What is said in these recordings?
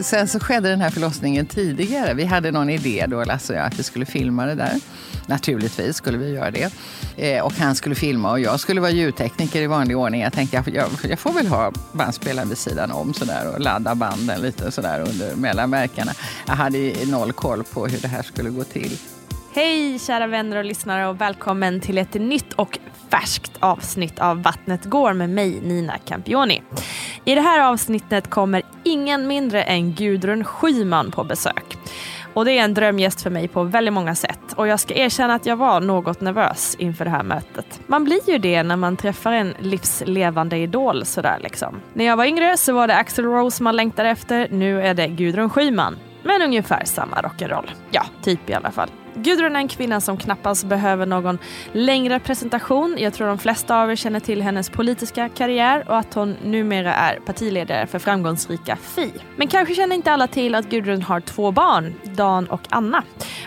Sen så skedde den här förlossningen tidigare. Vi hade någon idé då, Lasse och jag, att vi skulle filma det där. Naturligtvis skulle vi göra det. Eh, och han skulle filma och jag skulle vara ljudtekniker i vanlig ordning. Jag tänkte jag, jag, jag får väl ha bandspelaren vid sidan om sådär och ladda banden lite sådär under mellanverkarna. Jag hade noll koll på hur det här skulle gå till. Hej kära vänner och lyssnare och välkommen till ett nytt och färskt avsnitt av Vattnet går med mig Nina Campioni. I det här avsnittet kommer ingen mindre än Gudrun Schyman på besök. Och det är en drömgäst för mig på väldigt många sätt. Och jag ska erkänna att jag var något nervös inför det här mötet. Man blir ju det när man träffar en livslevande idol sådär liksom. När jag var yngre så var det Axl Rose man längtade efter. Nu är det Gudrun Schyman. Men ungefär samma rock'n'roll. Ja, typ i alla fall. Gudrun är en kvinna som knappast behöver någon längre presentation. Jag tror de flesta av er känner till hennes politiska karriär och att hon numera är partiledare för framgångsrika Fi. Men kanske känner inte alla till att Gudrun har två barn, Dan och Anna.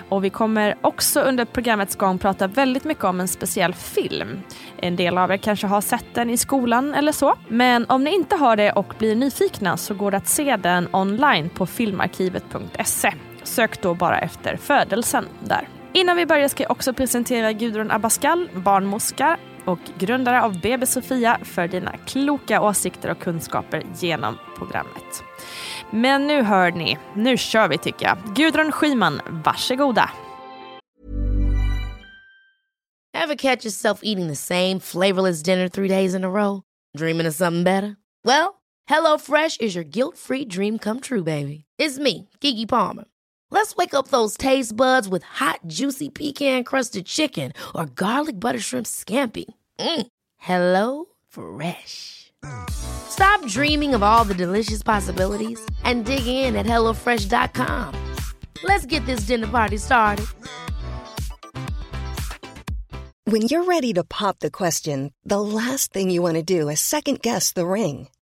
Och vi kommer också under programmets gång prata väldigt mycket om en speciell film. En del av er kanske har sett den i skolan eller så. Men om ni inte har det och blir nyfikna så går det att se den online på filmarkivet.se. Sök då bara efter födelsen där. Innan vi börjar ska jag också presentera Gudrun Abascal, barnmorska och grundare av BB Sofia för dina kloka åsikter och kunskaper genom programmet. Men nu hör ni, nu kör vi tycker jag. Gudrun Schyman, varsågoda. Have catch yourself eating the same flavorless dinner three days in a row? Dreaming of something better? Well, hello fresh is your guilt free dream come true baby. It's me, Gigi Palmer. Let's wake up those taste buds with hot, juicy pecan crusted chicken or garlic butter shrimp scampi. Mm. Hello Fresh. Stop dreaming of all the delicious possibilities and dig in at HelloFresh.com. Let's get this dinner party started. When you're ready to pop the question, the last thing you want to do is second guess the ring.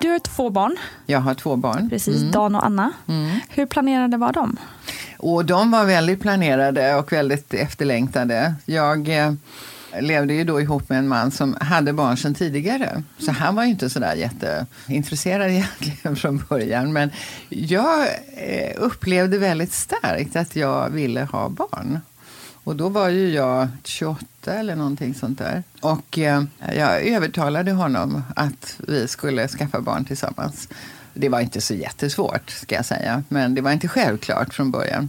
Du har två barn. Jag har två barn. Precis, mm. Dan och Anna. Mm. Hur planerade var de? Och de var väldigt planerade och väldigt efterlängtade. Jag eh, levde ju då ihop med en man som hade barn sedan tidigare. Så han var ju inte sådär jätteintresserad egentligen från början. Men jag eh, upplevde väldigt starkt att jag ville ha barn. Och då var ju jag 28 eller någonting sånt där. Och eh, jag övertalade honom att vi skulle skaffa barn tillsammans. Det var inte så jättesvårt, ska jag säga. Men det var inte självklart från början.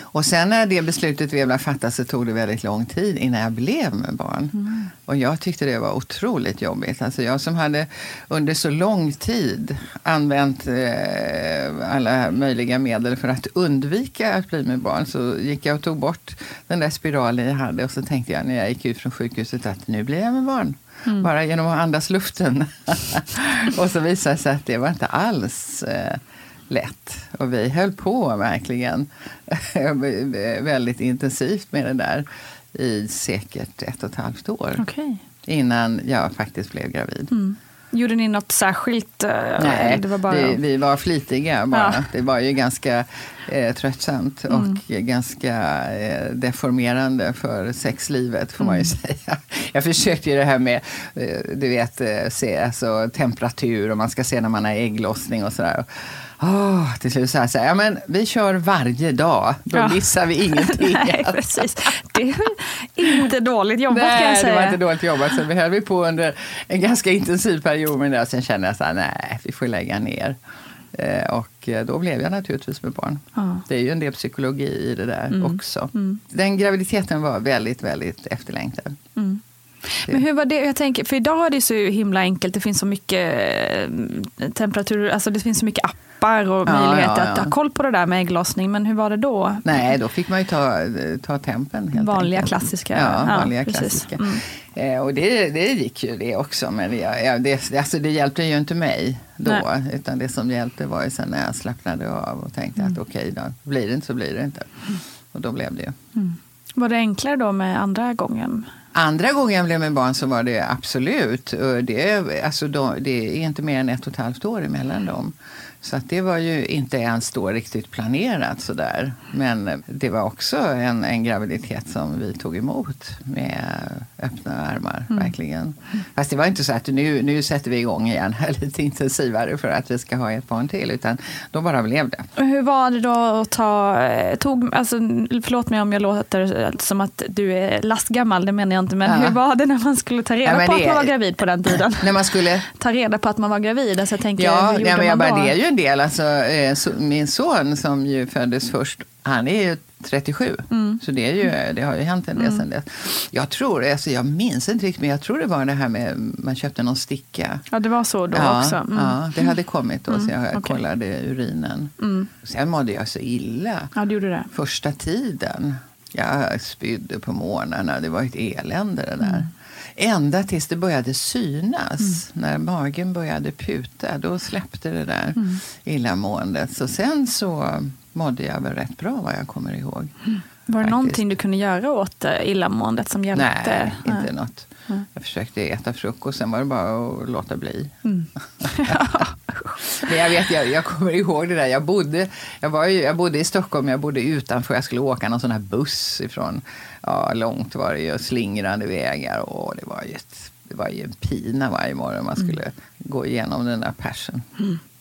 Och sen när det beslutet blev fattat så tog det väldigt lång tid innan jag blev med barn. Mm. Och jag tyckte det var otroligt jobbigt. Alltså jag som hade under så lång tid använt eh, alla möjliga medel för att undvika att bli med barn så gick jag och tog bort den där spiralen jag hade och så tänkte jag när jag gick ut från sjukhuset att nu blir jag med barn. Mm. Bara genom att andas luften. och så visade det sig att det var inte alls eh, lätt. Och vi höll på verkligen väldigt intensivt med det där i säkert ett och ett halvt år. Okej. Innan jag faktiskt blev gravid. Mm. Gjorde ni något särskilt? eh, Nej, det var bara... vi, vi var flitiga bara. Ja. Det var ju ganska eh, tröttsamt och Mm. ganska eh, deformerande för sexlivet får man ju Mm. säga. Jag försökte ju det här med eh, du vet, eh, se alltså, temperatur och man ska se när man har ägglossning och sådär. Oh, till slut sa jag så här, ja, men vi kör varje dag, då Ja. missar vi ingenting. Nej, precis. Det är inte dåligt jobbat kan jag Nej, säga. det var inte dåligt jobbat. Vi höll vi på under en ganska intensiv period med det. Sen kände jag så här, nej, vi får lägga ner. Eh, och eh, då blev jag naturligtvis med barn. Ja. Det är ju en del psykologi i det där Mm. också. Mm. Den graviditeten var väldigt, väldigt efterlängtad. Mm. Men hur var det? Jag tänker, för idag är det så himla enkelt. Det finns så mycket eh, temperatur, alltså det finns så mycket appar och Ja, möjligheter ja, att ja. ha koll på det där med ägglossning. Men hur var det då? Nej, då fick man ju ta, ta tempen. Helt Vanliga enkelt. klassiska. Ja, vanliga klassiska. Mm. Eh, och det, det gick ju det också. Men det, ja, det, alltså det hjälpte ju inte mig då. Nej. Utan det som hjälpte var ju sen när jag slappnade av och tänkte Mm. att okej då, blir det inte så blir det inte. Och då blev det ju. Var det enklare då med andra gången? Andra gången jag blev med barn så var det absolut. Det, alltså det är inte mer än ett och ett halvt år emellan dem. Så att det var ju inte ens då riktigt planerat sådär. Men det var också en, en graviditet som vi tog emot med öppna armar. Verkligen. Fast det var inte så att nu, nu sätter vi igång igen lite intensivare för att vi ska ha ett barn till. Utan då bara blev det. Hur var det då att ta, eh, tog, alltså, förlåt mig om jag låter som att du är lastgammal, det menar jag inte. Men Ja. hur var det när man skulle ta reda Ja, på att det- man var gravid på den tiden? När man skulle Ta reda på att man var gravid. Alltså jag tänker, Ja, hur gjorde ja men jag man bara, då? det är ju en del. Alltså, eh, min son som ju föddes först, han är ju 37. Mm. Så det, är ju, det har ju hänt en del sen dess. Jag tror, alltså, jag minns inte riktigt, men jag tror det var det här med man köpte någon sticka. Ja, det var så då ja, också. Mm. ja, det hade kommit då, så jag okej. kollade urinen. Mm. Sen mådde jag så illa Ja, du gjorde det. första tiden. Jag spydde på morgnarna. Det var ett elände det där. Mm. Ända tills det började synas. När magen började puta, då släppte det där Mm. illamåendet. Så sen så mådde jag väl rätt bra vad jag kommer ihåg. Var det Faktiskt. någonting du kunde göra åt eh, illamåendet som hjälpte? Nej, inte något. Jag försökte äta frukost, sen var det bara att låta bli. Mm. Men jag, vet, jag, jag kommer ihåg det där. Jag bodde, jag, var ju, jag bodde i Stockholm, jag bodde utanför. Jag skulle åka någon sån här buss ifrån, ja, långt var det ju, slingrande vägar. Och det var ju, ett, det var ju en pina varje morgon man skulle gå igenom den där persen.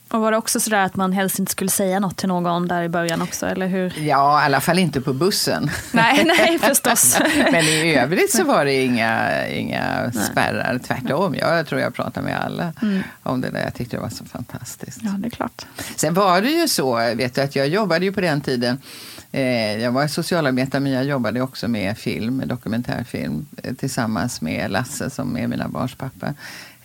Och var det också sådär att man helst inte skulle säga något till någon där i början också, eller hur? Ja, i alla fall inte på bussen. Nej, nej förstås. Men i övrigt så var det inga, inga spärrar. Tvärtom, jag tror jag pratade med alla om det där. Jag tyckte det var så fantastiskt. Ja, det är klart. Sen var det ju så, vet du, att jag jobbade ju på den tiden. Eh, jag var socialarbetare men jag jobbade också med film, dokumentärfilm eh, tillsammans med Lasse som är mina barns pappa.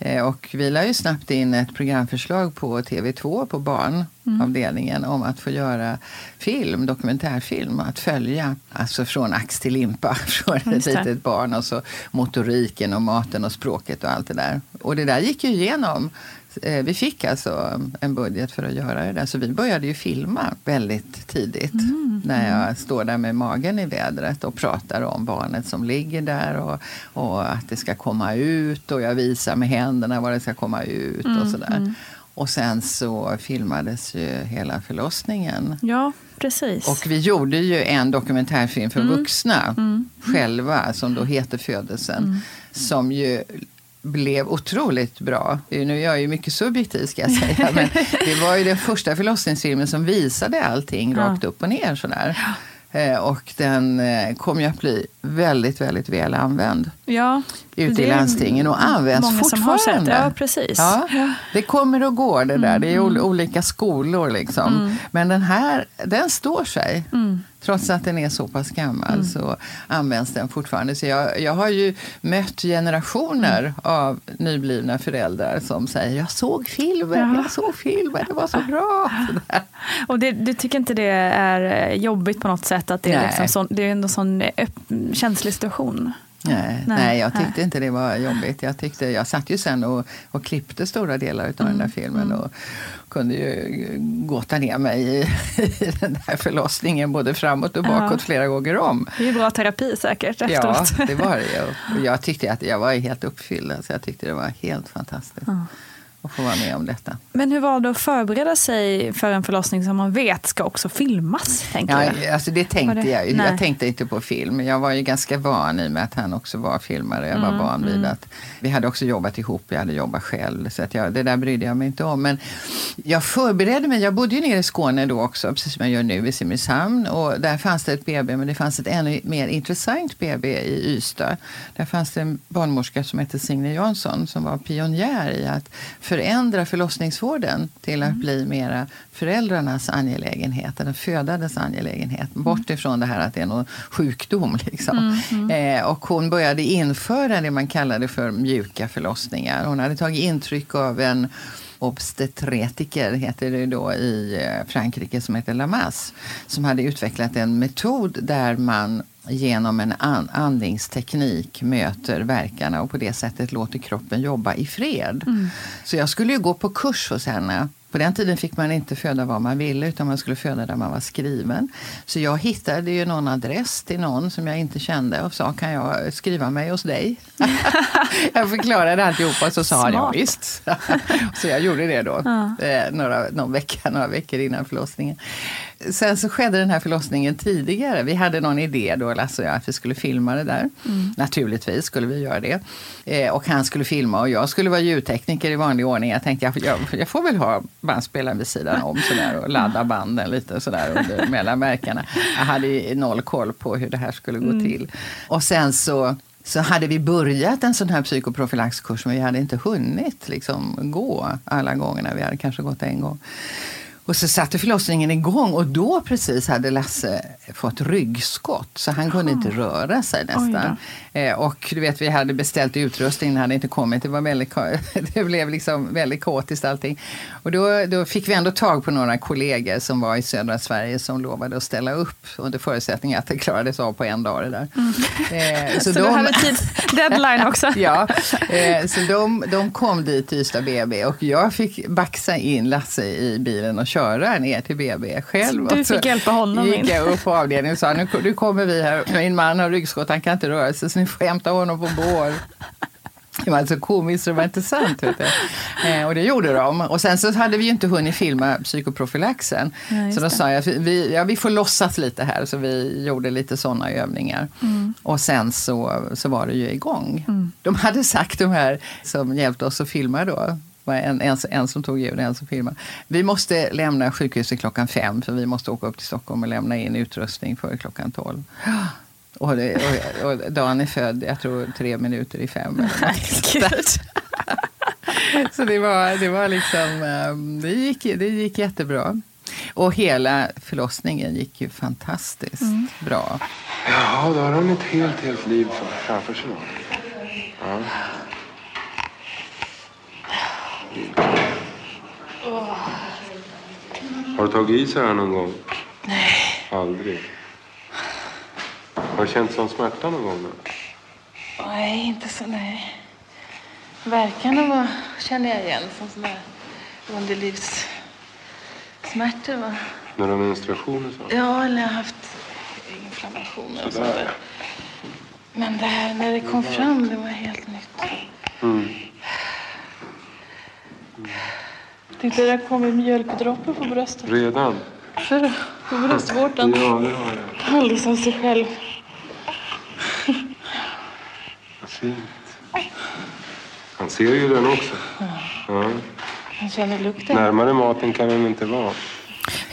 Eh, och vi la ju snabbt in ett programförslag på TV2 på barnavdelningen om att få göra film, dokumentärfilm, att följa alltså från ax till limpa från ett Just det. litet barn och så motoriken och maten och språket och allt det där. Och det där gick ju igenom. Eh, Vi fick alltså en budget för att göra det där. Så vi började ju filma väldigt tidigt. När jag står där med magen i vädret och pratar om barnet som ligger där. Och, och att det ska komma ut. Och jag visar med händerna vad det ska komma ut. och sådär. Och sen så filmades ju hela förlossningen. Ja, precis. Och vi gjorde ju en dokumentärfilm för vuxna själva som då heter Födelsen. Som ju blev otroligt bra. Nu är jag ju mycket subjektiv ska jag säga. Men det var ju den första förlossningsfilmen som visade allting Ja. rakt upp och ner sådär. Eh, Och den eh, kom ju att bli väldigt, väldigt väl använd Ja, ute i landstingen och används många som har fortfarande. sett. Ja, precis. Ja, det kommer och går det där. Det är ol- olika skolor liksom. Men den här, den står sig. Trots att den är så pass gammal så används den fortfarande. Så jag, jag har ju mött generationer av nyblivna föräldrar som säger jag såg filmen, Ja. jag såg filmen, det var så bra. Och det, du tycker inte det är eh, jobbigt på något sätt? Att det är, Nej. liksom sån, det är en sån eh, öpp- känslig situation? Nej, Nej, nej, jag tyckte nej. inte det var jobbigt. Jag, tyckte, jag satt ju sen och, och klippte stora delar av den där filmen och kunde ju gotta ner mig i, i den där förlossningen både framåt och bakåt Ja. flera gånger om. Det är ju bra terapi säkert Ja, efteråt. det var det ju. Jag tyckte att jag var helt uppfylld. Alltså jag tyckte det var helt fantastiskt att få vara med om detta. Men hur var det att förbereda sig för en förlossning som man vet ska också filmas? Tänker Ja, jag. alltså det tänkte det- jag ju. Jag tänkte inte på film. Jag var ju ganska van i och med att han också var filmare. Jag var Mm, van vid att vi hade också jobbat ihop. Jag hade jobbat själv. Så att jag, det där brydde jag mig inte om. Men jag förberedde mig. Jag bodde ju nere i Skåne då också, precis som jag gör nu i Simrishamn. Och där fanns det ett BB, men det fanns ett ännu mer intressant BB i Ystad. Där fanns det en barnmorska som hette Signe Jansson som var pionjär i att förändra förlossningsvården till att bli mera föräldrarnas angelägenhet, den födandes angelägenhet. Bort ifrån det här att det är någon sjukdom. Liksom. Eh, och hon började införa det man kallade för mjuka förlossningar. Hon hade tagit intryck av en obstetretiker, heter det då i eh, Frankrike, som heter Lamas, som hade utvecklat en metod där man genom en an- andningsteknik möter verkarna och på det sättet låter kroppen jobba i fred. Så jag skulle ju gå på kurs hos henne. På den tiden fick man inte föda var man ville utan man skulle föda där man var skriven. Så jag hittade ju någon adress till någon som jag inte kände och sa kan jag skriva mig hos dig? jag förklarade alltihopa och så sa han ja visst. så jag gjorde det då, eh, några, någon vecka, några veckor innan förlossningen. Sen så skedde den här förlossningen tidigare. Vi hade någon idé då, Lasse och jag, att vi skulle filma det där. Naturligtvis skulle vi göra det. Eh, och han skulle filma och jag skulle vara ljudtekniker i vanlig ordning. Jag tänkte jag, jag, jag får väl ha bandspelaren vid sidan om sådär, och ladda banden lite sådär under mellan verkarna. Jag hade noll koll på hur det här skulle gå till. Och sen så så hade vi börjat en sån här psykoprofylaxkurs men vi hade inte hunnit liksom, gå alla gångerna. Vi hade kanske gått en gång. Och så satte förlossningen igång och då precis hade Lasse fått ryggskott så han kunde inte röra sig nästan. Eh, och du vet, vi hade beställt utrustning, den hade inte kommit. Det, var väldigt, det blev liksom väldigt kaotiskt allting. Och då, då fick vi ändå tag på några kollegor som var i södra Sverige som lovade att ställa upp under förutsättning att det klarades av på en dag det där. Eh, Så, du hade tid, deadline också? Ja, eh, så de, de kom dit till Ystad BB och jag fick baxa in Lasse i bilen och köra ner till BB själv. Du så fick hjälpa honom gick in. jag upp på avdelningen och sa nu, nu kommer vi här. Min man har ryggskott, han kan inte röra sig så ni får hämta honom på bår. Det var så komiskt så det var inte sant. Du. Eh, och det gjorde de. Och sen så hade vi ju inte hunnit filma psykoprofylaxen. Ja, så då sa jag att vi, ja, vi får låtsas lite här. Så vi gjorde lite sådana övningar. Mm. Och sen så, så var det ju igång. De hade sagt, de här som hjälpte oss att filma då, var en, en, en som tog ljud, en som filmade. Vi måste lämna sjukhuset klockan fem för vi måste åka upp till Stockholm och lämna in utrustning före klockan tolv. Och, det, och, och Dan är född, jag tror, tre minuter i fem. Eller något. Så det var, det var liksom, ehm, det gick, det gick jättebra. Och hela förlossningen gick ju fantastiskt bra. Ja, då har han ett helt, helt liv framför sig. Ja. Har du tagit i så här någon gång? Nej. Aldrig? Har du känt sån smärta någon gång? Då? Nej, inte så nej. Verkarna var, känner jag igen som såna här underlivssmärtor. Va? När du har menstruation och? Ja, eller jag har haft inflammationer och sånt där. Men det här när det kom fram, det var helt nytt. Mm. Tänkte det har kommit mjölkdroppar på bröstet. Redan? För, på bröstvårtan. Ja, det har jag. Alldeles av sig själv. Vad fint. Han ser ju den också. Ja. Jag känner lukten. Närmare maten kan den inte vara.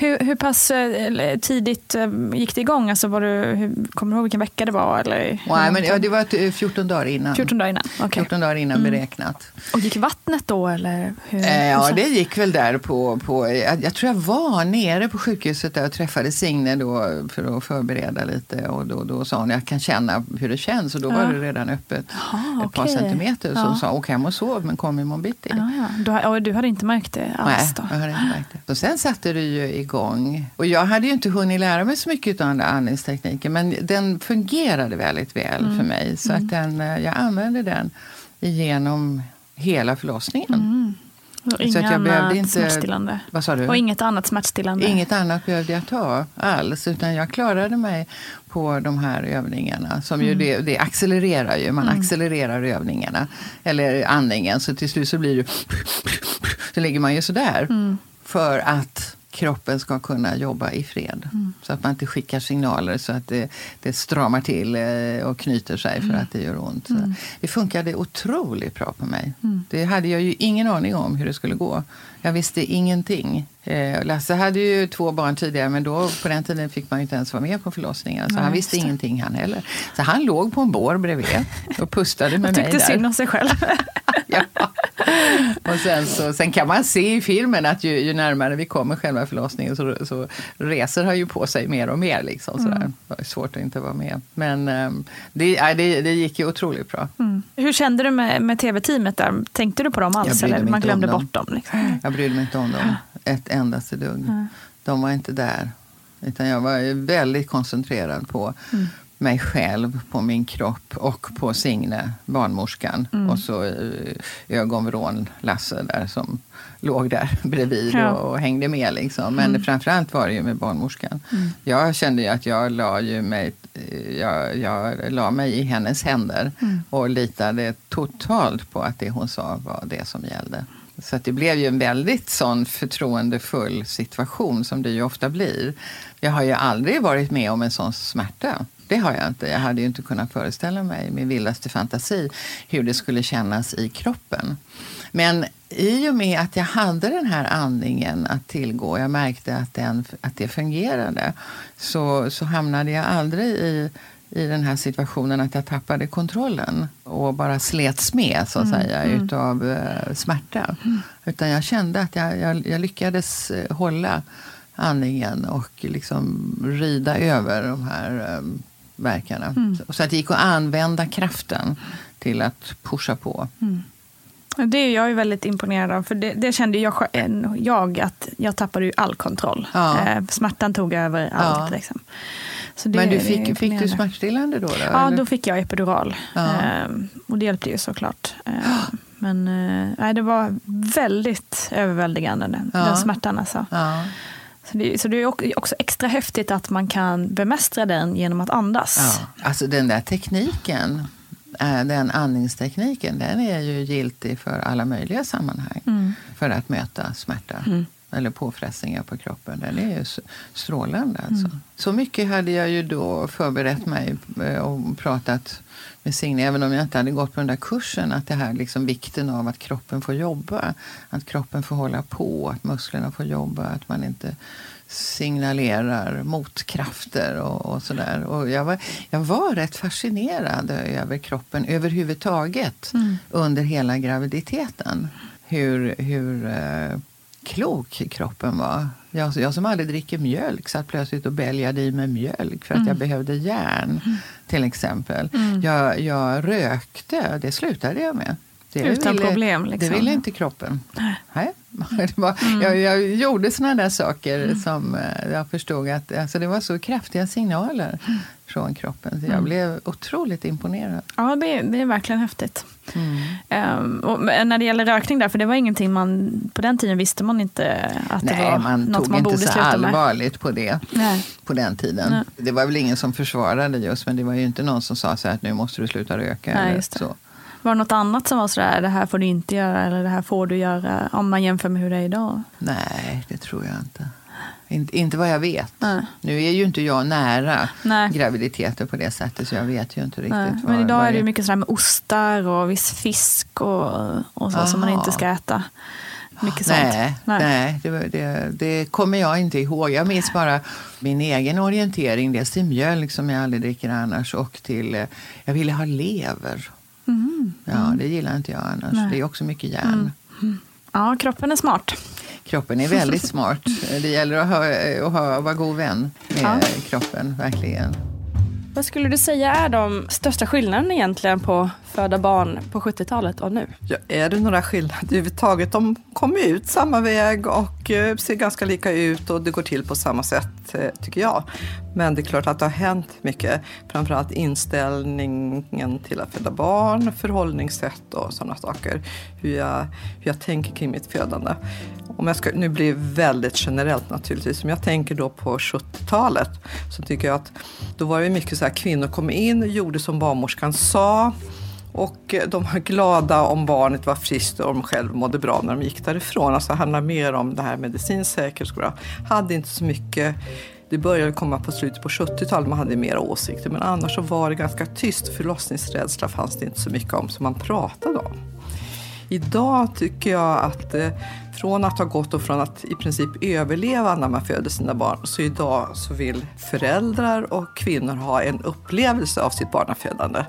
Hur, hur pass eh, tidigt eh, gick det igång? Alltså var du, hur, kommer du ihåg vilken vecka det var? Eller Nej, men, ja, det var t- 14 dagar innan. 14 dagar innan? okej. 14 dagar innan Mm. beräknat. Och gick vattnet då? Eller hur, Eh, ja, så- det gick väl där på... på jag, jag tror jag var nere på sjukhuset där och träffade Signe då för att förbereda lite. Och då, då sa hon jag kan känna hur det känns och då Ja. var det redan öppet Jaha, ett par centimeter. Så Ja. hon sa åk hem och sov men kom imorgon bitti. Ja, ja. Du, du hade inte märkt det alls Nej, då? jag hade inte märkt det. Och sen satte det ju igång. Och jag hade ju inte hunnit lära mig så mycket av den där andningstekniken. Men den fungerade väldigt väl Mm. för mig. Så att den, eh, jag använde den genom hela förlossningen. Mm. Och Så att jag behövde inte- smärtstillande? Vad sa du? Och inget annat smärtstillande? Inget annat behövde jag ta alls. Utan jag klarade mig på de här övningarna. Som ju Mm. det, det accelererar ju. Man Mm. accelererar övningarna. Eller andningen. Så till slut så blir det... Så ligger man ju sådär. Mm. För att kroppen ska kunna jobba i fred. Mm. Så att man inte skickar signaler så att det, det stramar till eh, och knyter sig för Mm. att det gör ont. Så Mm. Det funkade otroligt bra på mig. Mm. Det hade jag ju ingen aning om hur det skulle gå. Jag visste ingenting. Eh, Lasse hade ju två barn tidigare men då, på den tiden fick man inte ens vara med på förlossningen. Så Nej, han visste ingenting han heller. Så han låg på en bår bredvid och pustade med mig tyckte där. synd om sig själv. ja. Och sen, så, sen kan man se i filmen att ju, ju närmare vi kommer själva förlossningen så, så reser han ju på sig mer och mer. Liksom, sådär. Mm. Det var svårt att inte vara med. Men ehm, det, det, det gick ju otroligt bra. Mm. Hur kände du med, med tv-teamet där? Tänkte du på dem alls? Eller man glömde dem. bort dem? Liksom. Jag brydde mig inte om dem ett endaste dugg. De var inte där. Utan jag var väldigt koncentrerad på Mm. mig själv, på min kropp och på Signe, barnmorskan. Mm. Och så eh, ögonvrån Lasse där som låg där bredvid Ja. och, och hängde med. Liksom. Men Mm. framförallt var det ju med barnmorskan. Mm. Jag kände ju att jag la, ju mig, eh, jag, jag la mig i hennes händer Mm. och litade totalt på att det hon sa var det som gällde. Så att det blev ju en väldigt sån förtroendefull situation som det ju ofta blir. Jag har ju aldrig varit med om en sån smärta. Det har jag inte. Jag hade ju inte kunnat föreställa mig i min vildaste fantasi hur det skulle kännas i kroppen. Men i och med att jag hade den här andningen att tillgå, jag märkte att, den, att det fungerade, så, så hamnade jag aldrig i, i den här situationen att jag tappade kontrollen och bara slets med så att Mm, säga mm. utav eh, smärta. Utan jag kände att jag, jag, jag lyckades eh, hålla andningen och liksom rida över de här eh, verkarna. Mm. Så, att det gick att använda kraften till att pusha på. Mm. Det är jag ju väldigt imponerad av. För det, det kände jag, jag att jag tappade all kontroll. Ja. Smärtan tog över allt. Ja. Liksom. Men du fick, fick du smärtstillande då? då Ja, eller? då fick jag epidural. Ja. Ehm, och det hjälpte ju såklart. Ehm, men eh, nej, det var väldigt överväldigande den, Ja. den smärtan. Alltså. Ja. Så, det, så det är också- också extra häftigt att man kan bemästra den genom att andas. Ja, alltså den där tekniken, eh, den andningstekniken, den är ju giltig för alla möjliga sammanhang. Mm. För att möta smärta Mm. Eller påfrestningar på kroppen. Den är ju strålande. Alltså. Mm. Så mycket hade jag ju då förberett mig eh, och pratat med Signe, även om jag inte hade gått på den där kursen, att det här liksom vikten av att kroppen får jobba. Att kroppen får hålla på, att musklerna får jobba, att man inte signalerar motkrafter och, och sådär. Och jag, var, jag var rätt fascinerad över kroppen överhuvudtaget Mm. under hela graviditeten. Hur, hur eh, klok kroppen var. Jag, jag som aldrig dricker mjölk satt plötsligt och bälgade i mig mjölk för att Mm. jag behövde järn, till exempel. Mm. Jag, jag rökte, det slutade jag med. Det Utan ville, problem, liksom. Det ville inte kroppen. Nej. Var, Mm. jag, jag gjorde såna där saker som eh, jag förstod att alltså det var så kraftiga signaler från kroppen. Så jag Mm. blev otroligt imponerad. Ja, det är, det är verkligen häftigt. Mm. Och men när det gäller rökning där, för det var ingenting man, på den tiden visste man inte att det Nej, var man något tog man inte borde så sluta med. allvarligt på det Nej. på den tiden. Nej. Det var väl ingen som försvarade just, men det var ju inte någon som sa så här att nu måste du sluta röka. Nej, eller det. Så. Var det något annat som var sådär, det här får du inte göra eller det här får du göra, om man jämför med hur det är idag? Nej, det tror jag inte. Inte, inte vad jag vet. Nej. Nu är ju inte jag nära Nej. graviditeter på det sättet, så jag vet ju inte riktigt. Nej. vad, Men idag är det ju mycket sådär med ostar och viss fisk och, och så som man Aha. inte ska äta. mycket sånt? Nej, nej. det, det, det, kommer jag inte ihåg. Jag minns bara min egen orientering. Dels till mjölk som jag aldrig dricker annars och till, eh, jag ville ha lever. Mm. Ja, det gillar inte jag annars. Nej. Det är också mycket järn. Mm. mm. Ja, kroppen är smart. Kroppen är väldigt smart. Det gäller att, ha, att ha, vara god vän med ja. kroppen, verkligen. Vad skulle du säga är de största skillnaderna egentligen på föda barn på 70-talet och nu? Ja, är det några skillnader överhuvudtaget? De kommer ut samma väg och Eh, ser ganska lika ut och det går till på samma sätt, eh, tycker jag. Men det är klart att det har hänt mycket. Framförallt inställningen till att föda barn, förhållningssätt och sådana saker. Hur jag, hur jag tänker kring mitt födande. Om jag ska, nu blir det väldigt generellt naturligtvis. Om jag tänker då på 70-talet så tycker jag att då var det mycket så här kvinnor kom in och gjorde som barnmorskan sa. Och eh, de var glada om barnet var friskt och de själv mådde bra när de gick därifrån. Alltså det handlar mer om det här medicinskt säkert. Hade inte så mycket det började komma på slutet på 70-talet, man hade mer åsikter. Men annars så var det ganska tyst. Förlossningsrädsla fanns det inte så mycket om som man pratade om. Idag tycker jag att eh, från att ha gått och från att i princip överleva när man föder sina barn, så idag så vill föräldrar och kvinnor ha en upplevelse av sitt barnafödande.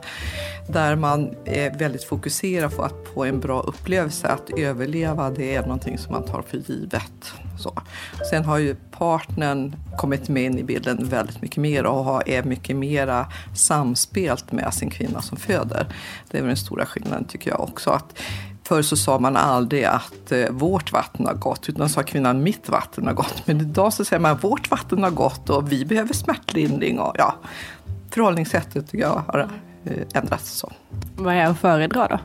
Där man är väldigt fokuserad på att få en bra upplevelse. Att överleva, det är någonting som man tar för givet. Så. Sen har ju partnern kommit med in i bilden väldigt mycket mer och är mycket mera samspelt med sin kvinna som föder. Det är väl den stora skillnaden tycker jag också. Att Förr så sa man aldrig att eh, vårt vatten har gått, utan sa kvinnan mitt vatten har gått. Men idag så säger man vårt vatten har gått och vi behöver smärtlindring. Och, ja, förhållningssättet tycker jag har eh, ändrats. Så. Vad är att föredra då?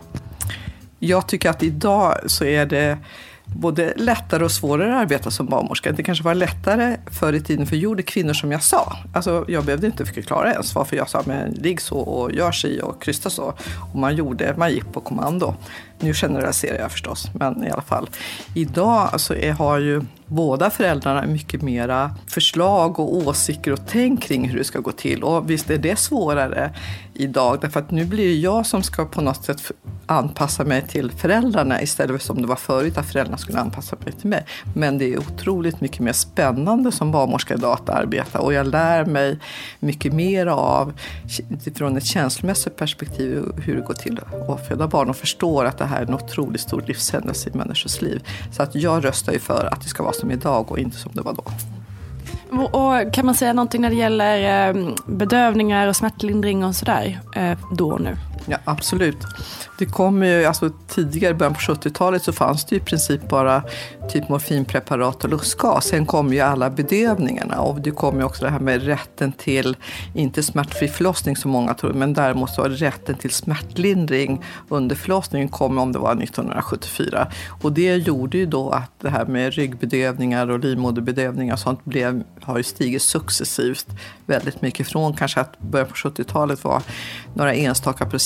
Jag tycker att idag så är det både lättare och svårare att arbeta som barnmorska. Det kanske var lättare förr i tiden, för gjorde kvinnor som jag sa. Alltså, jag behövde inte förklara ens varför jag sa men ligg så och gör si och krysta så. Och man gjorde, man gick på kommando. Nu generaliserar jag förstås, men i alla fall. Idag så är, har ju båda föräldrarna mycket mera förslag och åsikter och tänk kring hur det ska gå till. Och visst är det svårare idag, därför att nu blir det jag som ska på något sätt anpassa mig till föräldrarna istället för som det var förut att föräldrarna skulle anpassa mig till mig. Men det är otroligt mycket mer spännande som barnmorska idag att arbeta och jag lär mig mycket mer av från ett känslomässigt perspektiv hur det går till att föda barn och förstår att det här är en otroligt stor livshändelse i människors liv. Så att jag röstar ju för att det ska vara som idag och inte som det var då. Och kan man säga någonting när det gäller eh, bedövningar och smärtlindring och sådär eh, då och nu? Ja, absolut. Det kom ju, alltså tidigare, början på 70-talet, så fanns det i princip bara typ morfinpreparat och lustgas. Sen kom ju alla bedövningarna och det kom ju också det här med rätten till, inte smärtfri förlossning som många tror, men däremot så rätten till smärtlindring under förlossningen kom om det var 1974. Och det gjorde ju då att det här med ryggbedövningar och livmoderbedövningar och sånt blev, har ju stigit successivt väldigt mycket. Från kanske att början på 70-talet var några enstaka procent,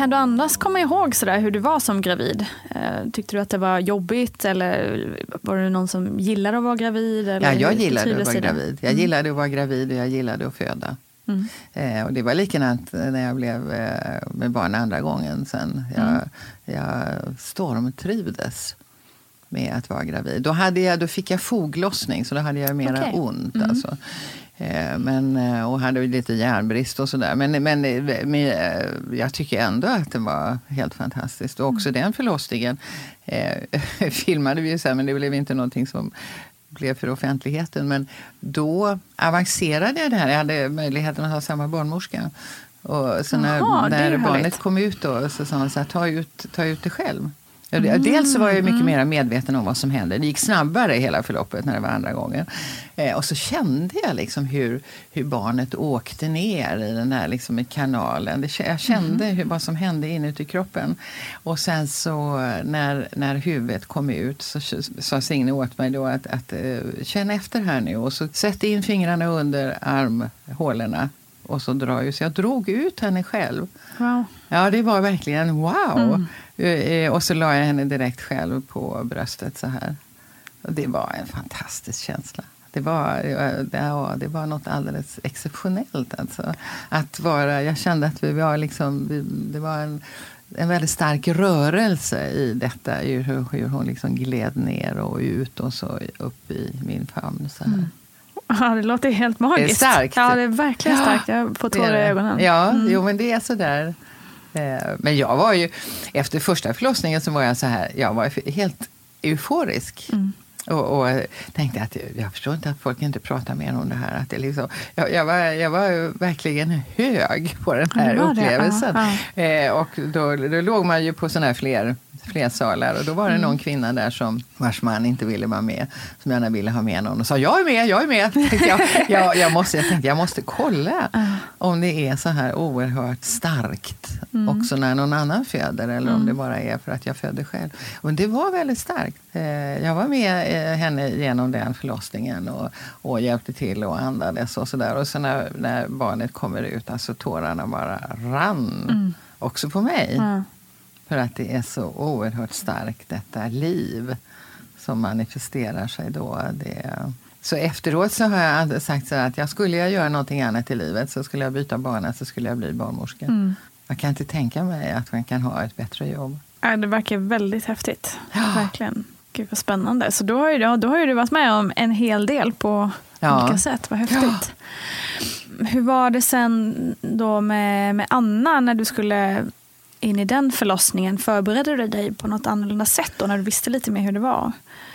Kan du annars komma ihåg sådär hur du var som gravid? Eh, Tyckte du att det var jobbigt eller var det någon som gillade att vara gravid? Eller Ja, jag gillade att vara gravid. Jag Mm. gillade att vara gravid och jag gillade att föda. Mm. Eh, och det var likadant när jag blev eh, med barn andra gången sen. Jag, Mm. jag stormtrivdes med att vara gravid. Då, hade jag, då fick jag foglossning, så då hade jag mera Okej. ont. Mm. Alltså. Eh, men, eh, och hade lite järnbrist och sådär. Men, men, eh, men jag tycker ändå att det var helt fantastiskt. Och också Mm. den förlossningen eh, filmade vi ju sen, men det blev inte någonting som blev för offentligheten. Men då avancerade jag det här. Jag hade möjligheten att ha samma barnmorska. Och så när, är när barnet härligt. kom ut då, så sa hon så här, ta ut, ta ut det själv. Mm, Dels så var jag mycket mm. mer medveten om vad som hände. Det gick snabbare hela förloppet när det var andra gången. Eh, och så kände jag liksom hur, hur barnet åkte ner i den här liksom i kanalen. Det, jag kände Mm. hur, vad som hände inuti kroppen. Och sen så eh, när, när huvudet kom ut så sa Signe åt mig då att, att eh, känn efter här nu och så sätt in fingrarna under armhålorna och så dra ut. Så jag drog ut henne själv. Wow. Ja, det var verkligen wow. Mm. Eh, Och så la jag henne direkt själv på bröstet så här. Och det var en fantastisk känsla. Det var, eh, det, ja, det var något alldeles exceptionellt. Alltså. Att vara, jag kände att vi var liksom, vi, det var en, en väldigt stark rörelse i detta. Hur, hur hon liksom gled ner och ut och så upp i min famn. Så här. Mm. Ja, det låter helt magiskt. Det är starkt. Ja, det är verkligen starkt. Jag får tårar i ögonen. Ja, Mm. jo, men det är sådär. Eh, Men jag var ju, efter första förlossningen så var jag så här, jag var helt euforisk. Mm. Och, och tänkte att jag förstår inte att folk inte pratar mer om det här. Att det liksom, jag, jag, var, jag var verkligen hög på den Ja, här det var det. upplevelsen. Ja, Eh, och då, då låg man ju på såna här fler, fler salar. Och då var det Mm. någon kvinna där som, vars man inte ville vara med. Som gärna ville ha med någon. Och sa jag är med, jag är med. Jag, jag, jag, måste, jag tänkte jag måste kolla om det är så här oerhört starkt. Mm. Också när någon annan föder. Eller om Mm. det bara är för att jag födde själv. Men det var väldigt starkt. Eh, jag var med eh, henne genom den förlossningen. Och, och hjälpte till och andades och sådär. Och sen när, när barnet kommer ut, alltså tårarna bara rann. Mm. Också på mig. För att det är så oerhört starkt, detta liv som manifesterar sig då. Det, så efteråt så har jag sagt så att jag skulle jag göra någonting annat i livet så skulle jag byta bana så skulle jag bli barnmorska. Mm. Jag kan inte tänka mig att man kan ha ett bättre jobb. Ja, det verkar väldigt häftigt. Verkligen. Gud vad spännande. Så då har, ju, ja, då har ju du varit med om en hel del på Ja. olika sätt. Vad häftigt. Hur var det sen då med, med Anna när du skulle in i den förlossningen? Förberedde du dig på något annorlunda sätt då när du visste lite mer hur det var?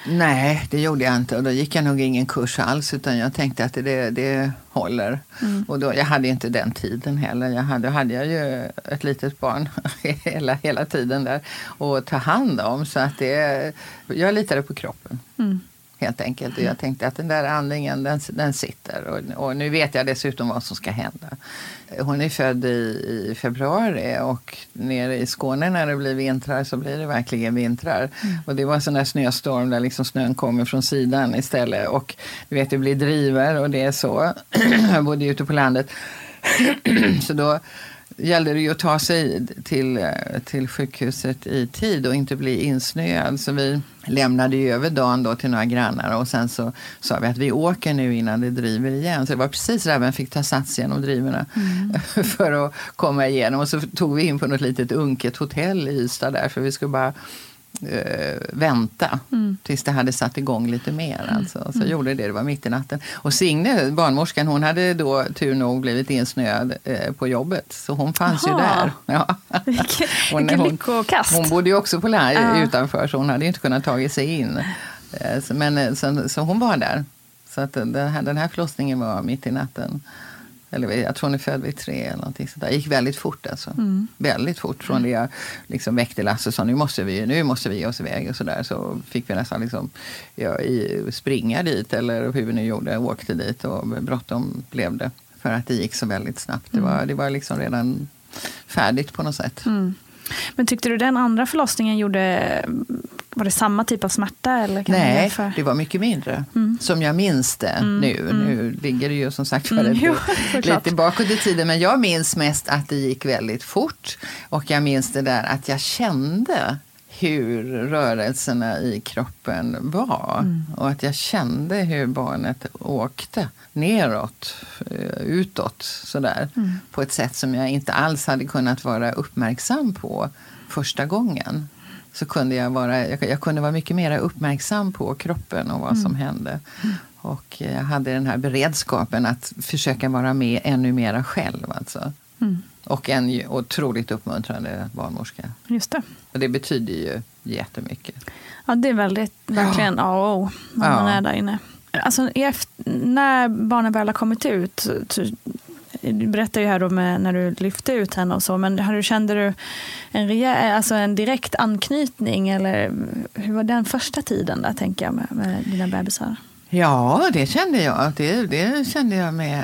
Nej, det gjorde jag inte. Och då gick jag nog ingen kurs alls. Utan jag tänkte att det, det håller. Mm. Och då, jag hade inte den tiden heller. Jag hade, hade jag ju ett litet barn hela, hela tiden där. att ta hand om. Så att det, jag litade på kroppen. Mm. Helt enkelt. Och jag tänkte att den där andningen den, den sitter. Och, och, nu vet jag dessutom vad som ska hända. Hon är född i, i, februari och nere i Skåne när det blir vintrar så blir det verkligen vintrar. Mm. Och det var en sån där snöstorm där liksom snön kommer från sidan istället. Och du vet, det blir driver och det är så. jag bodde ute på landet. så då gällde det ju att ta sig till, eh, till sjukhuset i tid och inte bli insnöad. Så vi lämnade ju över dagen då till några grannar och sen så sa vi att vi åker nu innan det driver igen. Så det var precis där vi fick ta sats genom drivorna mm. för att komma igenom. Och så tog vi in på något litet unket hotell i Ystad där för vi skulle bara eh, vänta mm. tills det hade satt igång lite mer. Mm. Alltså. Så mm. gjorde det, det var mitt i natten. Och Signe, barnmorskan, hon hade då tur nog blivit insnöad eh, på jobbet. Så hon fanns Aha. ju där. Ja. Vilken, hon, lyckokast. Hon, hon bodde ju också på lär, uh. utanför så hon hade inte kunnat ta sig in. Eh, så, men, eh, så, så, hon var där. Så att den, här, den här förlossningen var mitt i natten. Eller jag tror hon är född vid tre eller någonting sånt där. Det gick väldigt fort alltså. Mm. Väldigt fort. Från det jag liksom väckte Lasse och sa nu måste vi, nu måste vi ge oss iväg och sådär. Så fick vi nästan liksom, ja, i, springa dit eller hur vi nu gjorde. Åkte dit och bråttom blev det. För att det gick så väldigt snabbt. Det var, mm. det var liksom redan färdigt på något sätt. Mm. Men tyckte du den andra förlossningen gjorde var det samma typ av smärta? Eller kan Nej, det var mycket mindre. Mm. Som jag minns det mm. nu. Mm. Nu ligger det ju som sagt för mm. jo, lite bakåt i tiden. Men jag minns mest att det gick väldigt fort. Och jag minns det där att jag kände hur rörelserna i kroppen var. Mm. Och att jag kände hur barnet åkte neråt, eh, utåt sådär. Mm. På ett sätt som jag inte alls hade kunnat vara uppmärksam på första gången så kunde jag vara, jag, jag kunde vara mycket mer uppmärksam på kroppen och vad mm. som hände. Och jag hade den här beredskapen att försöka vara med ännu mera själv. Alltså. Mm. Och en otroligt uppmuntrande barnmorska. Just det. Och det betyder ju jättemycket. Ja, det är väldigt, verkligen A och O när man är där inne. Alltså, när barnen väl har kommit ut, du berättar ju här då med, när du lyfte ut henne och så, men har du, kände du en, rejäl, alltså en direkt anknytning eller hur var den första tiden där tänker jag med, med dina bebisar? Ja, det kände jag. Det, det kände jag med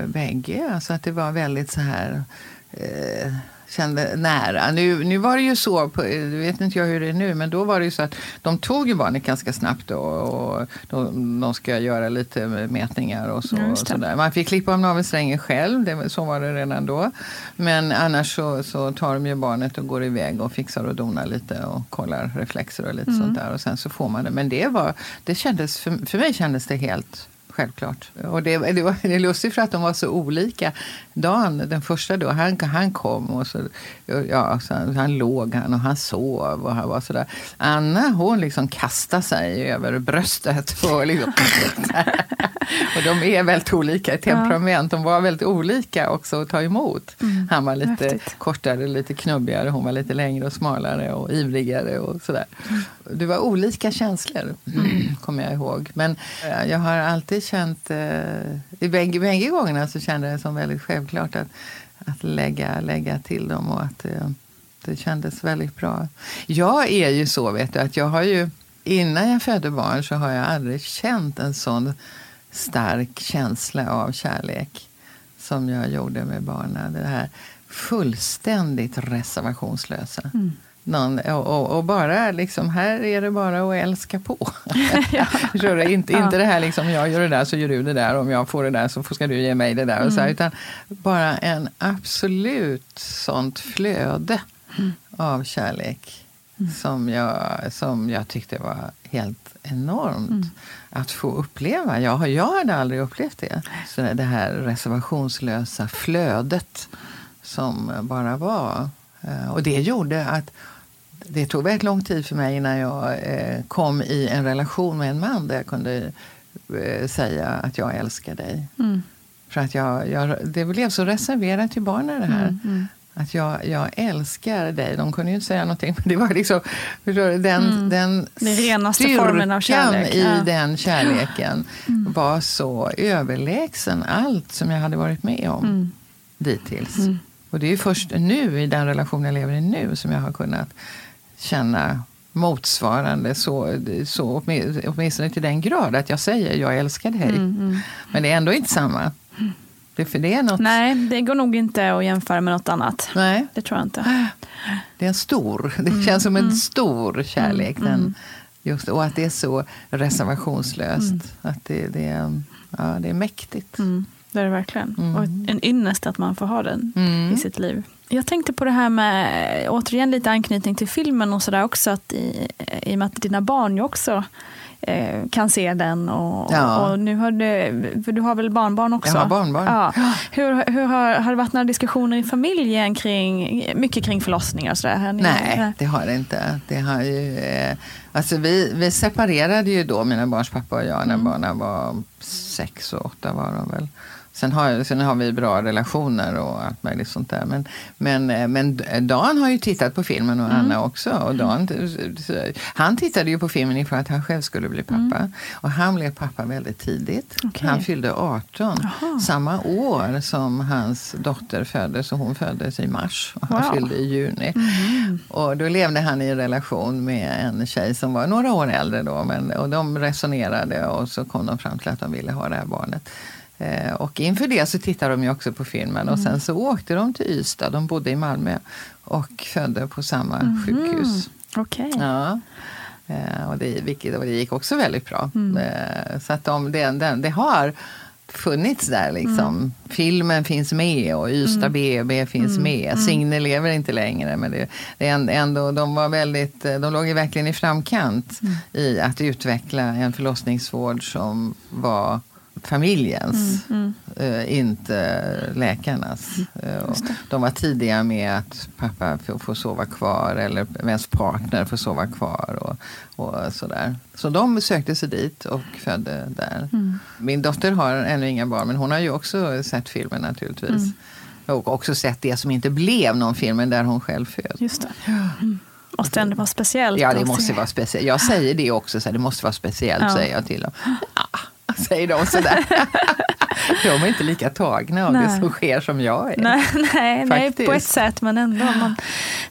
äh, bägge. Alltså att det var väldigt så här äh, kände nära. Nu, nu var det ju så, på, vet inte jag hur det är nu, men då var det ju så att de tog ju barnet ganska snabbt då, och de, de ska göra lite mätningar och så. och så där. Man fick klippa av navelsträngen själv, det, så var det redan då. Men annars så, så tar de ju barnet och går iväg och fixar och donar lite och kollar reflexer och lite mm. sånt där. Och sen så får man det. Men det var, det kändes, för, för mig kändes det helt självklart. Och det, det, var, det är lustigt för att de var så olika. Dan, den första då, han, han kom och så, ja, så han, han låg han och han sov och han var sådär. Anna hon liksom kastade sig över bröstet. Och, liksom, och de är väldigt olika i temperament. De var väldigt olika också att ta emot. Mm, han var lite häftigt. kortare, lite knubbigare. Hon var lite längre och smalare och ivrigare och sådär. Mm. Det var olika känslor, mm. kommer jag ihåg. Men eh, jag har alltid känt... Eh, I bägge, bägge gångerna så kände jag det som väldigt självklart att, att lägga, lägga till dem och att eh, det kändes väldigt bra. Jag är ju så, vet du, att jag har ju... Innan jag födde barn så har jag aldrig känt en sån stark känsla av kärlek som jag gjorde med barnen. Det här fullständigt reservationslösa. Mm. Någon, och, och, bara liksom, här är det bara att älska på. ja. inte, inte det här liksom, jag gör det där så gör du det där, om jag får det där så ska du ge mig det där. Mm. Och så här, mm. utan bara en absolut sånt flöde mm. av kärlek mm. som, jag, som jag tyckte var helt enormt mm. att få uppleva. Jag, jag hade aldrig upplevt det. Så det här reservationslösa flödet som bara var. Eh, och det gjorde att det tog väldigt lång tid för mig innan jag eh, kom i en relation med en man där jag kunde eh, säga att jag älskar dig. Mm. För att jag, jag, det blev så reserverat till barnen det här. Mm, mm. Att jag, jag älskar dig. De kunde ju inte säga någonting. Men det var liksom den, mm. den, den renaste formen av kärlek. i ja. den kärleken mm. var så överlägsen allt som jag hade varit med om mm. dittills. Och det är först nu, i den relation jag lever i nu, som jag har kunnat känna motsvarande så, så åtmi- åtminstone till den grad att jag säger jag älskar dig. Mm, mm. Men det är ändå inte samma. Det, för det är något, Nej, det går nog inte att jämföra med något annat. Nej. Det tror jag inte. det är en stor, det Mm, känns som en mm. stor kärlek. Mm, Den, mm. just, och att det är så reservationslöst. Att det, det, är, ja, det är mäktigt. Det är det verkligen. Och en ynnest att man får ha den i sitt liv. Jag tänkte på det här med, återigen lite anknytning till filmen och sådär också, att i, i och med att dina barn ju också eh, kan se den och, Ja. och nu har du, för du har väl barnbarn också? Jag har barnbarn. Ja. Hur, hur har, har det varit några diskussioner i familjen kring, mycket kring förlossningar och sådär? Nej, det har det inte. Det har ju, eh, alltså vi, vi separerade ju då, mina barns pappa och jag, när Mm. barnen var sex och åtta var de väl. Sen har, sen har vi bra relationer och allt möjligt sånt där. Men, men, eh, men Dan har ju tittat på filmen och Mm. Anna också. Och Dan, han tittade ju på filmen inför att han själv skulle bli pappa. Och han blev pappa väldigt tidigt. Mm. Okej. Han fyllde 18 samma år som hans dotter föddes. Och hon föddes i mars och han Wow. fyllde i juni. Mhm. Och då levde han i en relation med en tjej som var några år äldre. Då, men, och de resonerade och så kom de fram till att de ville ha det här barnet. Eh, och inför det så tittade de ju också på filmen och Mm. sen så åkte de till Ystad, de bodde i Malmö och födde på samma Mhm. sjukhus. Okej. Ja. Eh, och, det, vilket, och det gick också väldigt bra. Mm. Eh, så att de, det, det, det har funnits där liksom. Mm. Filmen finns med och Ystad Mm. BB finns Mm. med. Mm. Signe lever inte längre men det, det är ändå, de var väldigt, de låg verkligen i framkant Mm. i att utveckla en förlossningsvård som var familjens, Mm, eh, inte läkarnas. Eh, och de var tidiga med att pappa får, sova kvar eller ens partner får sova kvar. Och, och sådär. Så de sökte sig dit och födde där. Mm. Min dotter har ännu inga barn men hon har ju också sett filmen naturligtvis. Mm. Och också sett det som inte blev någon film men där hon själv föd. Just det. Mm. Måste ändå vara speciellt. Ja, det måste vara speciellt. Jag säger det också, så här, det måste vara speciellt, Ja. säger jag till dem. Ja, säger de sådär. de är inte lika tagna av det Nej. som sker som jag är. Nej, nej, nej, på ett sätt, men ändå. Man,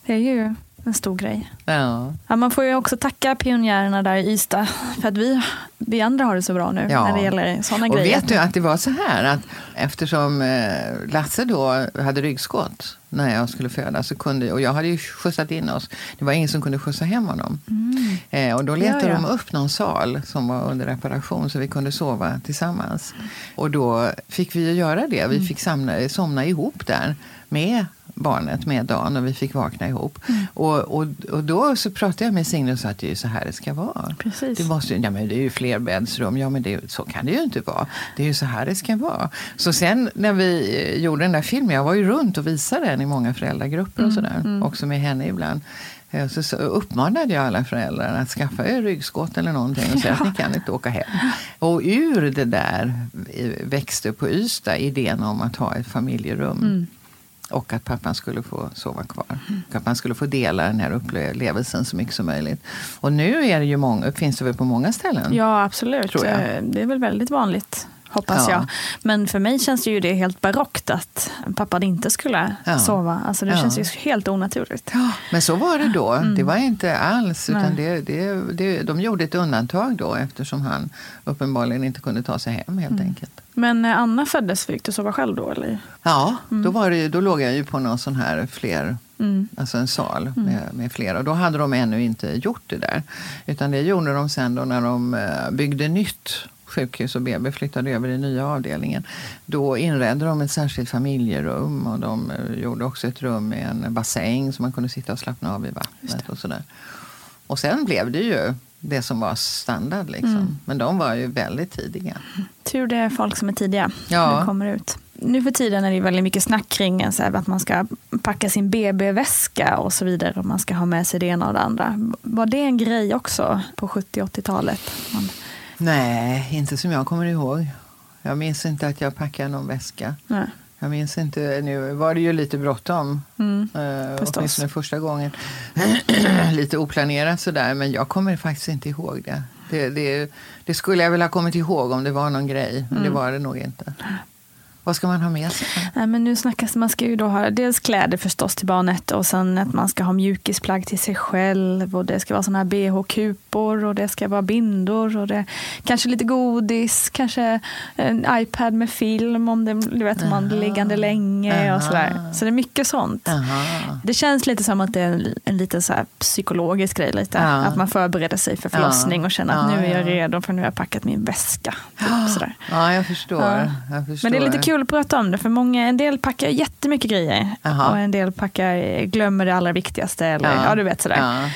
det är ju en stor grej. Ja. Ja, man får ju också tacka pionjärerna där i Ystad, för att vi, vi andra har det så bra nu Ja. när det gäller sådana Och grejer. vet du att det var så här att eftersom eh, Lasse då hade ryggskott när jag skulle föda så kunde, och jag hade ju skjutsat in oss, det var ingen som kunde skjutsa hem honom. Mm. Eh, och då letade Ja, de upp någon sal som var under reparation så vi kunde sova tillsammans. Och då fick vi ju göra det. Mm. Vi fick samla, somna ihop där med barnet, med Dan och vi fick vakna ihop. Mm. Och, och, och då så pratade jag med Signe och sa att det är ju så här det ska vara. Precis. Det, måste, ja, men det är ju flerbäddsrum. Ja, men det, så kan det ju inte vara. Det är ju så här det ska vara. Så sen när vi eh, gjorde den där filmen, jag var ju runt och visade den i många föräldragrupper och Mm, sådär. mm. Också med henne ibland. Eh, Så, så uppmanade jag alla föräldrar att skaffa er ryggskott eller någonting och säga att ni kan inte åka hem. Och ur det där eh, växte på Ystad idén om att ha ett familjerum. Mm. Och att pappan skulle få sova kvar. Och att man skulle få dela den här upplevelsen så mycket som möjligt. Och nu är det ju många, finns det väl på många ställen? Ja, absolut. Eh, Det är väl väldigt vanligt, hoppas Ja. jag. Men för mig känns det ju det helt barockt att pappan inte skulle Ja. sova. Alltså det Ja. känns ju helt onaturligt. Men så var det då. Mm. Det var inte alls. Utan det, det, det, de gjorde ett undantag då eftersom han uppenbarligen inte kunde ta sig hem helt Mm. enkelt. Men när Anna föddes, fick du sova själv då? Eller? Ja, Mm. då, var det, då låg jag ju på någon sån här fler, Mm. alltså en sal Mm. med, med flera. Och då hade de ännu inte gjort det där. Utan det gjorde de sen då när de eh, byggde nytt sjukhus och BB flyttade över i nya avdelningen. Då inredde de ett särskilt familjerum och de eh, gjorde också ett rum med en bassäng så man kunde sitta och slappna av i vattnet och sådär. Och sen blev det ju det som var standard liksom. Mm. Men de var ju väldigt tidiga. Tur det är folk som är tidiga Ja. när kommer ut. Nu för tiden är det väldigt mycket snack kring en så här, att man ska packa sin BB-väska och så vidare. Och man ska ha med sig det ena och det andra. Var det en grej också på 70-80-talet? Man, Nej, inte som jag kommer ihåg. Jag minns inte att jag packade någon väska. nej. Jag minns inte, nu var det ju lite bråttom. Mm, förstås. åtminstone första gången. lite oplanerat sådär, men jag kommer faktiskt inte ihåg det. Det, det. det skulle jag väl ha kommit ihåg om det var någon grej, men Mm. det var det nog inte. Vad ska man ha med sig? Nej, men nu snackas man ska ju då ha dels kläder förstås till barnet och sen att man ska ha mjukisplagg till sig själv och det ska vara såna här bh-kupor och det ska vara bindor och det kanske lite godis, kanske en iPad med film om det, du vet, om man blir liggande länge och sådär. Så det är mycket sånt. Aha. Det känns lite som att det är en, en liten så psykologisk grej lite. Att man förbereder sig för förlossning och känner att nu är jag ja. redo för nu har jag packat min väska. Typ, sådär. Ja, jag förstår. Ja. Jag förstår. Men det är lite kul att prata om det, för många, en del packar jättemycket grejer. Jaha. Och en del packar, glömmer det allra viktigaste. Eller, ja. Ja. du vet sådär. Ja.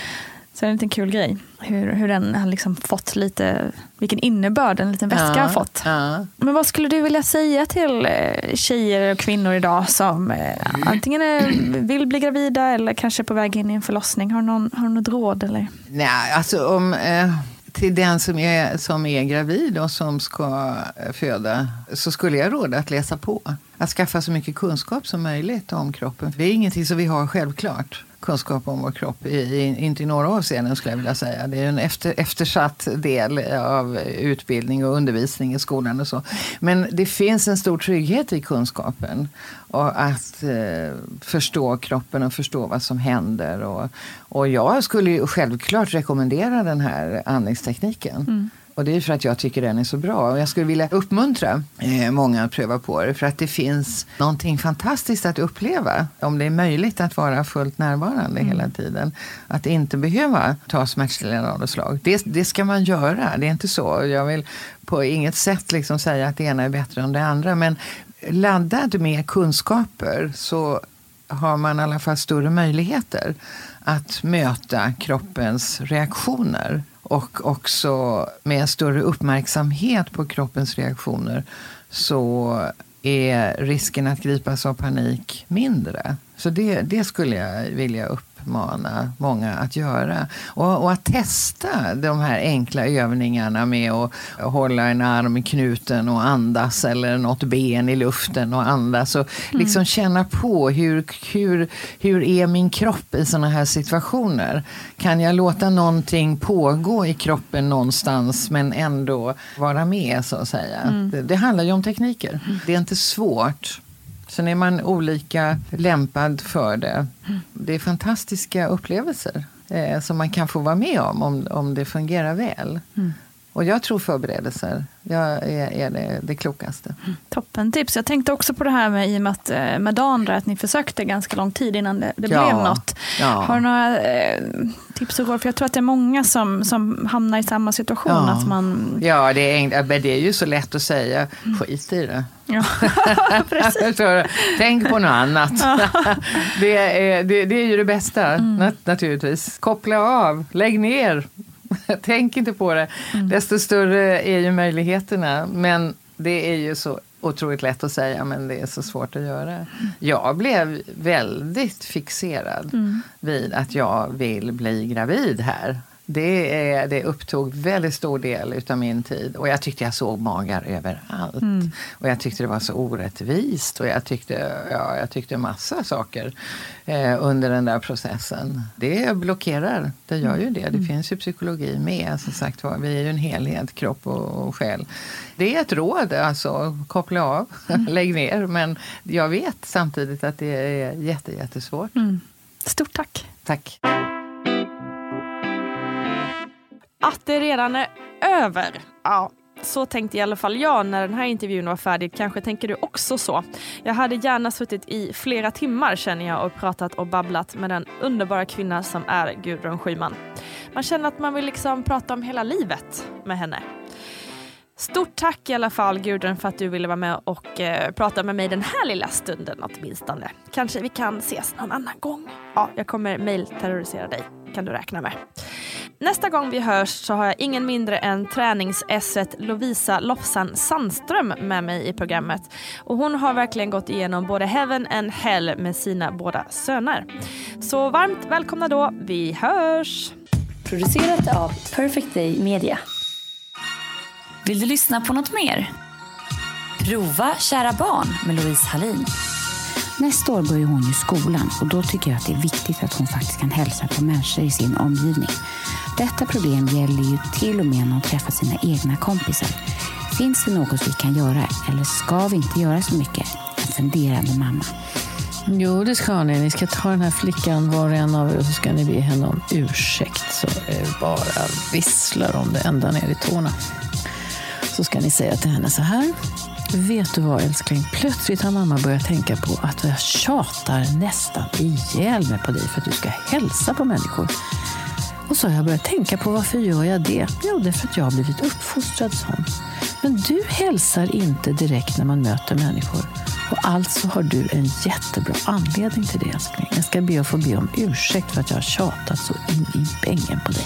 Så det är en liten kul grej. Hur, hur den har liksom fått lite, vilken innebörd en liten väska Ja, har fått. ja. Men vad skulle du vilja säga till eh, tjejer och kvinnor idag som eh, antingen är, vill bli gravida eller kanske är på väg in i en förlossning? Har du, någon, har du något råd? Eller? Nej, alltså om, eh, till den som är, som är gravid och som ska eh, föda så skulle jag råda att läsa på. Att skaffa så mycket kunskap som möjligt om kroppen. För det är ingenting som vi har självklart. Kunskap om vår kropp, i, i, inte i några avseenden skulle jag vilja säga. Det är en efter, eftersatt del av utbildning och undervisning i skolan och så. Men det finns en stor trygghet i kunskapen. Och att eh, förstå kroppen och förstå vad som händer. Och, och jag skulle ju självklart rekommendera den här andningstekniken. Mm. Och det är för att jag tycker den är så bra. Och jag skulle vilja uppmuntra eh, många att pröva på det. För att det finns någonting fantastiskt att uppleva. Om det är möjligt att vara fullt närvarande hela tiden. Att inte behöva ta smärtstillande av något slag. Det, det ska man göra. Det är inte så. Jag vill på inget sätt liksom säga att det ena är bättre än det andra. Men laddad med kunskaper så har man i alla fall större möjligheter att möta kroppens reaktioner. Och också med en större uppmärksamhet på kroppens reaktioner så är risken att gripas av panik mindre. Så det, det skulle jag vilja uppmana många att göra. Och, och att testa de här enkla övningarna med att hålla en arm i knuten och andas eller något ben i luften och andas. Och liksom känna på hur, hur, hur är min kropp i såna här situationer. Kan jag låta någonting pågå i kroppen någonstans men ändå vara med så att säga. Mm. Det, det handlar ju om tekniker. Det är inte svårt. Sen är man olika lämpad för det. Det är fantastiska upplevelser eh, som man kan få vara med om, om, om det fungerar väl. Mm. Och jag tror förberedelser jag är, är det, det klokaste. Toppen tips. Jag tänkte också på det här med, i och med, att, eh, med Dan, där, att ni försökte ganska lång tid innan det, det Ja. blev något. Ja. Har du några eh, tips och råd? För jag tror att det är många som, som hamnar i samma situation. Ja. Att man, Ja, det är, men det är ju så lätt att säga skit i det. ja. Så, tänk på något annat. det, är, det, det är ju det bästa nat- naturligtvis. Koppla av, lägg ner. Tänk inte på det. Desto större är ju möjligheterna. Men det är ju så otroligt lätt att säga men det är så svårt att göra. Jag blev väldigt fixerad vid att jag vill bli gravid här. Det, är, det upptog väldigt stor del utav min tid och jag tyckte jag såg magar överallt. Mm. Och jag tyckte det var så orättvist och jag tyckte, ja, jag tyckte massa saker eh, under den där processen. Det blockerar, det gör ju det. Det finns ju psykologi med. Som sagt vi är ju en helhet, kropp och, och själ. Det är ett råd, alltså koppla av, lägg ner. Men jag vet samtidigt att det är jätte, jättesvårt. Mm. Stort tack. Tack. Att det redan är över. Ja, så tänkte i alla fall jag när den här intervjun var färdig. Kanske tänker du också så. Jag hade gärna suttit i flera timmar känner jag och pratat och babblat med den underbara kvinna som är Gudrun Schyman. Man känner att man vill liksom prata om hela livet med henne. Stort tack i alla fall Gudrun för att du ville vara med och eh, prata med mig den här lilla stunden åtminstone. Kanske vi kan ses någon annan gång. Ja, jag kommer mailterrorisera dig kan du räkna med. Nästa gång vi hörs så har jag ingen mindre än tränings-esset Lovisa Lofsan Sandström med mig i programmet. Och hon har verkligen gått igenom både heaven and hell med sina båda söner. Så varmt välkomna då, vi hörs! Producerat av Perfect Day Media. Vill du lyssna på något mer? Prova Kära barn med Louise Hallin. Nästa år börjar hon ju skolan och då tycker jag att det är viktigt att hon faktiskt kan hälsa på människor i sin omgivning. Detta problem gäller ju till och med när hon träffar sina egna kompisar. Finns det något vi kan göra eller ska vi inte göra så mycket? En funderande mamma. Jo, det ska ni. Ni ska ta den här flickan, var och en av er, och så ska ni be henne om ursäkt. Så det bara visslar om det ända ner i tårna. Så ska ni säga till henne så här. Vet du vad älskling? Plötsligt har mamma börjat tänka på att jag tjatar nästan ihjäl mig på dig för att du ska hälsa på människor. Och så har jag börjat tänka på varför gör jag det? Jo, det är för att jag har blivit uppfostrad sån. Men du hälsar inte direkt när man möter människor. Och alltså har du en jättebra anledning till det älskling. Jag ska be att få be om ursäkt för att jag har tjatat så in i bängen på dig.